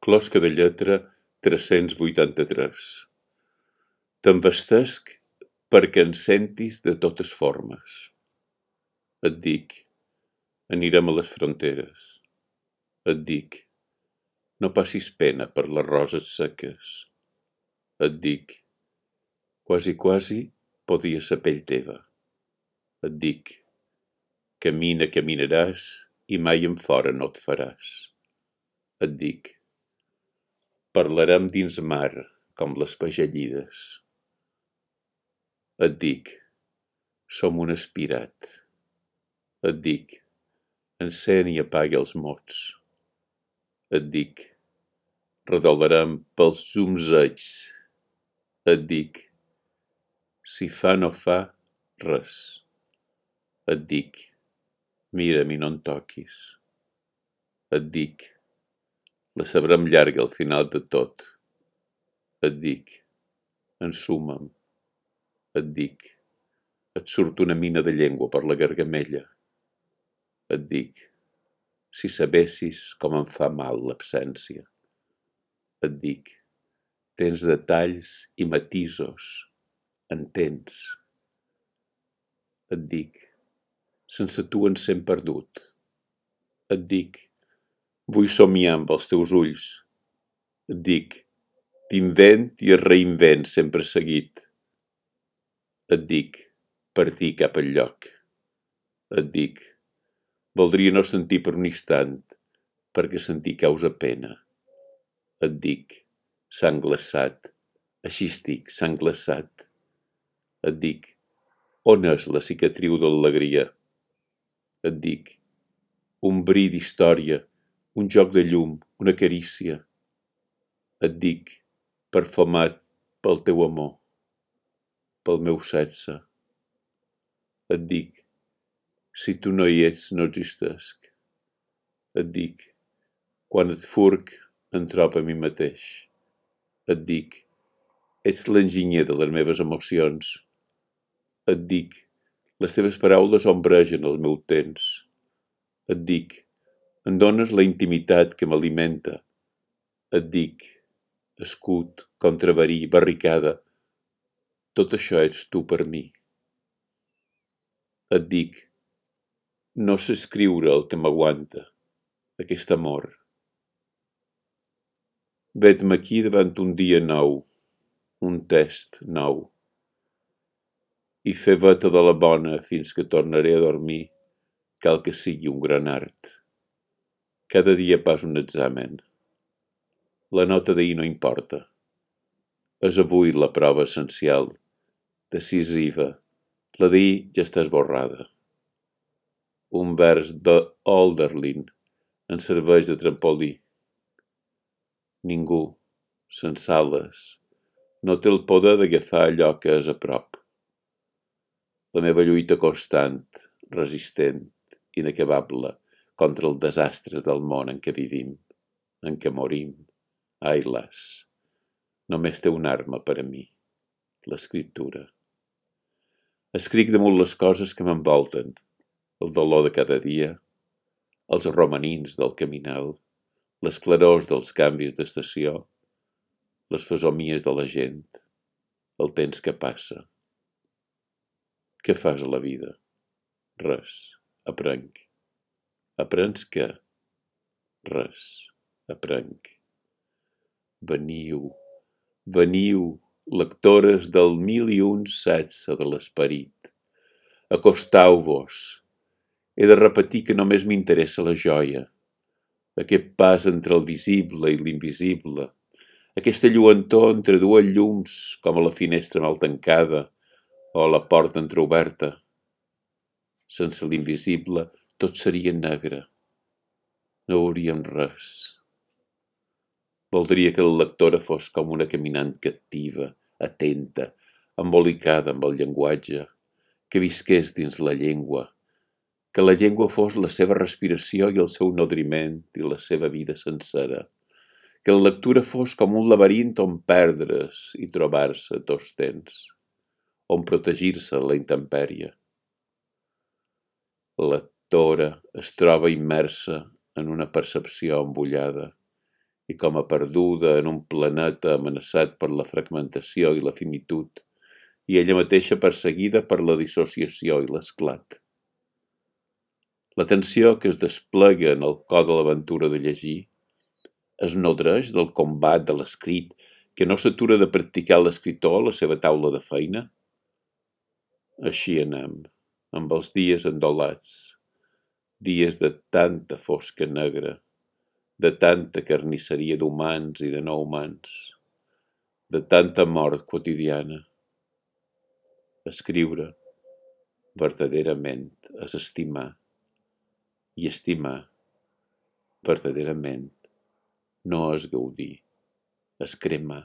Closca de lletra tres-cents vuitanta-tres. T'envestesc perquè en sentis de totes formes. Et dic, anirem a les fronteres. Et dic, no passis pena per les roses seques. Et dic, quasi quasi podia ser pell teva. Et dic, camina, caminaràs i mai en fora no et faràs. Et dic, parlarem dins mar com les pagellides. Et dic, som un aspirat. Et dic, encén i apaga els mots. Et dic, redolarem pels zumzeigs. Et dic, si fa no fa, res. Et dic, mira'm i no en toquis. Et dic, la sabrem llarga al final de tot. Et dic, ensuma'm. Et dic, et surt una mina de llengua per la gargamella. Et dic, si sabessis com em fa mal l'absència. Et dic, tens detalls i matisos, entens. Et dic, sense tu ens sent perdut. Et dic, Vull somiar amb els teus ulls. Et dic, t'invent i es reinvent sempre seguit. Et dic, dir cap al lloc. Et dic, voldria no sentir per un instant, perquè sentir causa pena. Et dic, sang glaçat, així estic, sang glaçat. Et dic, on és la cicatriu de l'alegria? Et dic, un bri d'història, un joc de llum, una carícia. Et dic, perfumat pel teu amor, pel meu sexe. Et dic, si tu no hi ets, no existesc. Et dic, quan et furc, em trobo a mi mateix. Et dic, ets l'enginyer de les meves emocions. Et dic, les teves paraules ombregen el meu temps. Et dic, em dones la intimitat que m'alimenta. Et dic, escut, contraverí, barricada, tot això ets tu per mi. Et dic, no sé escriure el que m'aguanta, aquest amor. Vet-me aquí davant un dia nou, un test nou, i fer veta de la bona fins que tornaré a dormir, cal que sigui un gran art. Cada dia pas un examen. La nota d'ahir no importa. És avui la prova essencial, decisiva. La d'ahir ja està esborrada. Un vers de Olderlin en serveix de trampolí. Ningú, sense ales, no té el poder d'agafar allò que és a prop. La meva lluita constant, resistent, inacabable, contra el desastre del món en què vivim, en què morim. Ai, las, només té una arma per a mi, l'escriptura. Escric damunt les coses que m'envolten, el dolor de cada dia, els romanins del caminal, les clarors dels canvis d'estació, les fesomies de la gent, el temps que passa. Què fas a la vida? Res, aprenc. Aprens què? Res. Aprenc. Veniu, veniu, lectores del mil i un setze de l'esperit. Acostau-vos. He de repetir que només m'interessa la joia, aquest pas entre el visible i l'invisible, aquesta lluentor entre dues llums, com a la finestra mal tancada o a la porta entreoberta. Sense l'invisible tot seria negre. No veuríem res. Voldria que la lectora fos com una caminant captiva, atenta, embolicada amb el llenguatge, que visqués dins la llengua, que la llengua fos la seva respiració i el seu nodriment i la seva vida sencera, que la lectura fos com un laberint on perdre's i trobar-se tots temps, on protegir-se la intempèrie. La lectora es troba immersa en una percepció embullada i com a perduda en un planeta amenaçat per la fragmentació i la finitud, i ella mateixa perseguida per la dissociació i l'esclat. La tensió que es desplega en el cor de l'aventura de llegir es nodreix del combat de l'escrit que no s'atura de practicar l'escriptor a la seva taula de feina? Així anem, amb els dies endolats, dies de tanta fosca negra, de tanta carnisseria d'humans i de no humans, de tanta mort quotidiana. Escriure, verdaderament, és estimar, i estimar, verdaderament, no és gaudir, és cremar.